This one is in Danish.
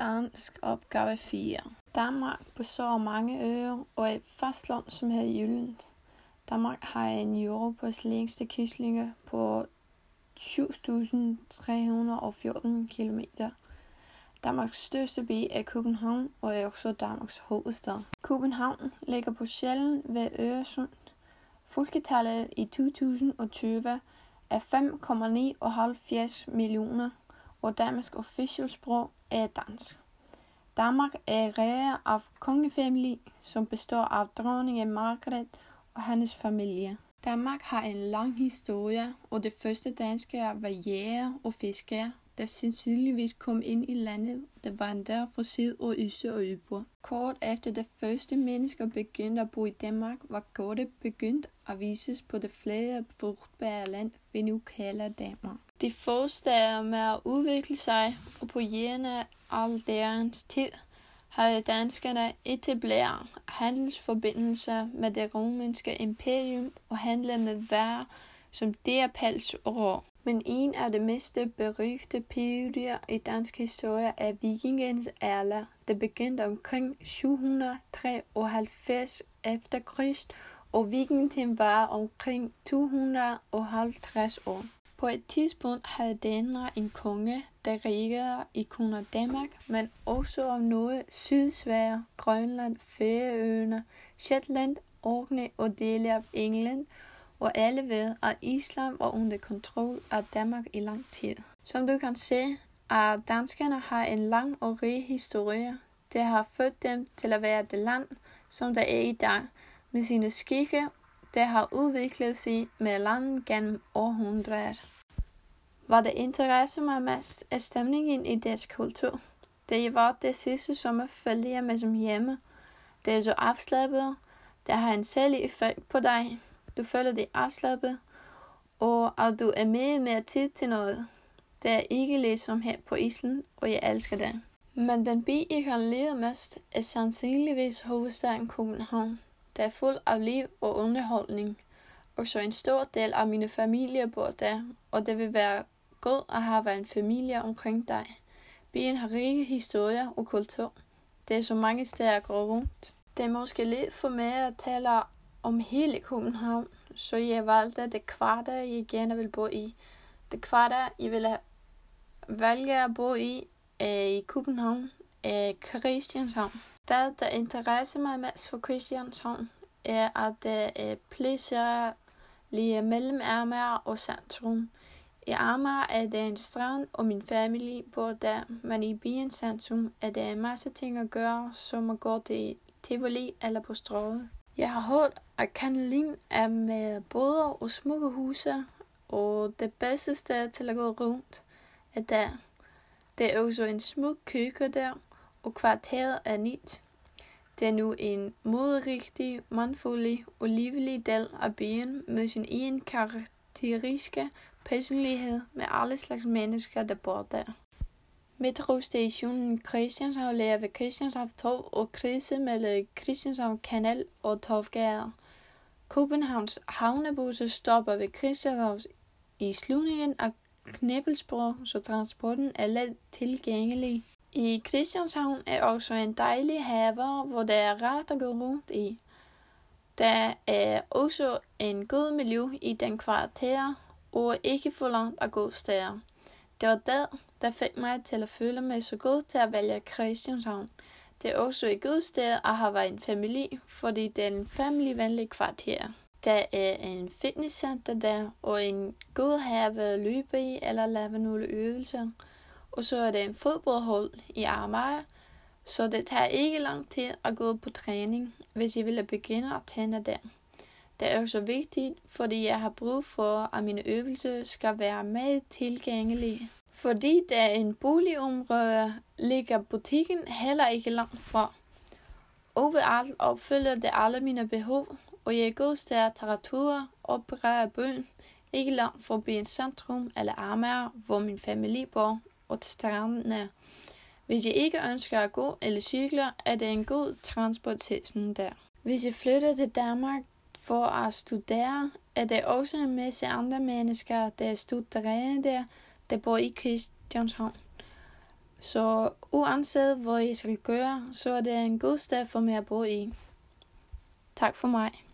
Dansk opgave 4. Danmark består af mange øer og et fastland, som hedder Jylland. Danmark har en Europas længste kystlinje på 7.314 km. Danmarks største by er København og er også Danmarks hovedstad. København ligger på Sjælland ved Øresund. Folketallet i 2020 er 5,79 millioner, og Danmarks official sprog er dansk. Danmark er rige af kongefamilie, som består af dronning Margrethe og hendes familie. Danmark har en lang historie, og det første danskere var jæger og fiskere, der sandsynligvis kom ind i landet, der var endda fra Syd- og Østeuropa. Kort efter de første mennesker begyndte at bo i Danmark, var kortet begyndt at vises på det flere frugtbare land, vi nu kalder Danmark. De fortsatte med at udvikle sig, og på jægerne alderens tid havde danskerne etableret handelsforbindelser med det romerske imperium og handlet med varer som derpels og rå. Men en af de mest berygte perioder i dansk historie er vikingens alder, der begyndte omkring 793 efter Krist, og vikingetiden var omkring 250 år. På et tidspunkt havde Danmark en konge, der regerede i kun Danmark, men også om noget Sydsverige, Grønland, Færøerne, Shetland, Orkney og dele af England, og alle ved, at Island var under kontrol af Danmark i lang tid. Som du kan se, at danskerne har en lang og rig historie. Det har ført dem til at være det land, som der er i dag, med sine skikke, der har udviklet sig med landet gennem århundreder. Hvad der interesser mig mest er stemningen i deres kultur. Det var det sidste sommer følger med som hjemme. Det er så afslappet, der har en særlig effekt på dig. Du føler dig afslappet, og at du er med mere tid til noget. Det er ikke ligesom her på Island, og jeg elsker det. Men den by, jeg har levet mest, er sandsynligvis hovedstaden København. Der er fuld af liv og underholdning. Og så en stor del af mine familie bor der, og det vil være godt at have en familie omkring dig. Byen har rige historier og kultur. Det er så mange steder at gå rundt. Det er måske lidt for mig at tale om hele København, så jeg valgte det kvarter, jeg gerne vil bo i. Det kvarter, jeg ville vælge at bo i, er i København, er Christianshavn. Det, der interesserer mig mest for Christianshavn, er, at det er placeret lige mellem Amager og centrum. I Amager er det en strand, og min familie bor der, men i byen centrum er der en masse ting at gøre, som at gå til Tivoli eller på strået. Jeg har hørt, at Kanalin er med båder og smukke huse, og det bedste sted til at gå rundt er der. Der er også en smuk køkken der, og kvarteret er nyt. Det er nu en moderigtig, mandfuldig og livlig del af byen med sin egen karakteristiske personlighed med alle slags mennesker, der bor der. Metrostationen Christianshavn ligger ved Christianshavn Torv og krydser mellem Christianshavn Kanal og Torvgade. Københavns havnebusser stopper ved Christianshavn i slutningen af Knæppelsbro, så transporten er let tilgængelig. I Christianshavn er også en dejlig have, hvor det er rart at gå rundt i. Der er også en god miljø i den kvarter, og ikke for langt at gå steder. Det var det, der fik mig til at føle mig så god til at vælge Christianshavn. Det er også et godt sted at have en familie, fordi det er en familievenlig kvarter. Der er en fitnesscenter der, og en god have at løbe i eller lave nogle øvelser. Og så er der en fodboldhold i Amager, så det tager ikke lang tid at gå på træning, hvis I vil begynde at tænde der. Det er også vigtigt, fordi jeg har brug for, at mine øvelser skal være meget tilgængelige. Fordi der er en boligområde, ligger butikken heller ikke langt fra. Overalt opfylder det alle mine behov, og jeg går steder til og berører byen, ikke langt fra byens centrum eller Amager, hvor min familie bor, og til strandene. Hvis jeg ikke ønsker at gå eller cykle, er det en god transportstation der. Hvis jeg flytter til Danmark for at studere, er der også en masse andre mennesker, der studerer der, der bor i Christianshavn. Så uanset hvor I skal gøre, så er det en god sted for mig at bo i. Tak for mig.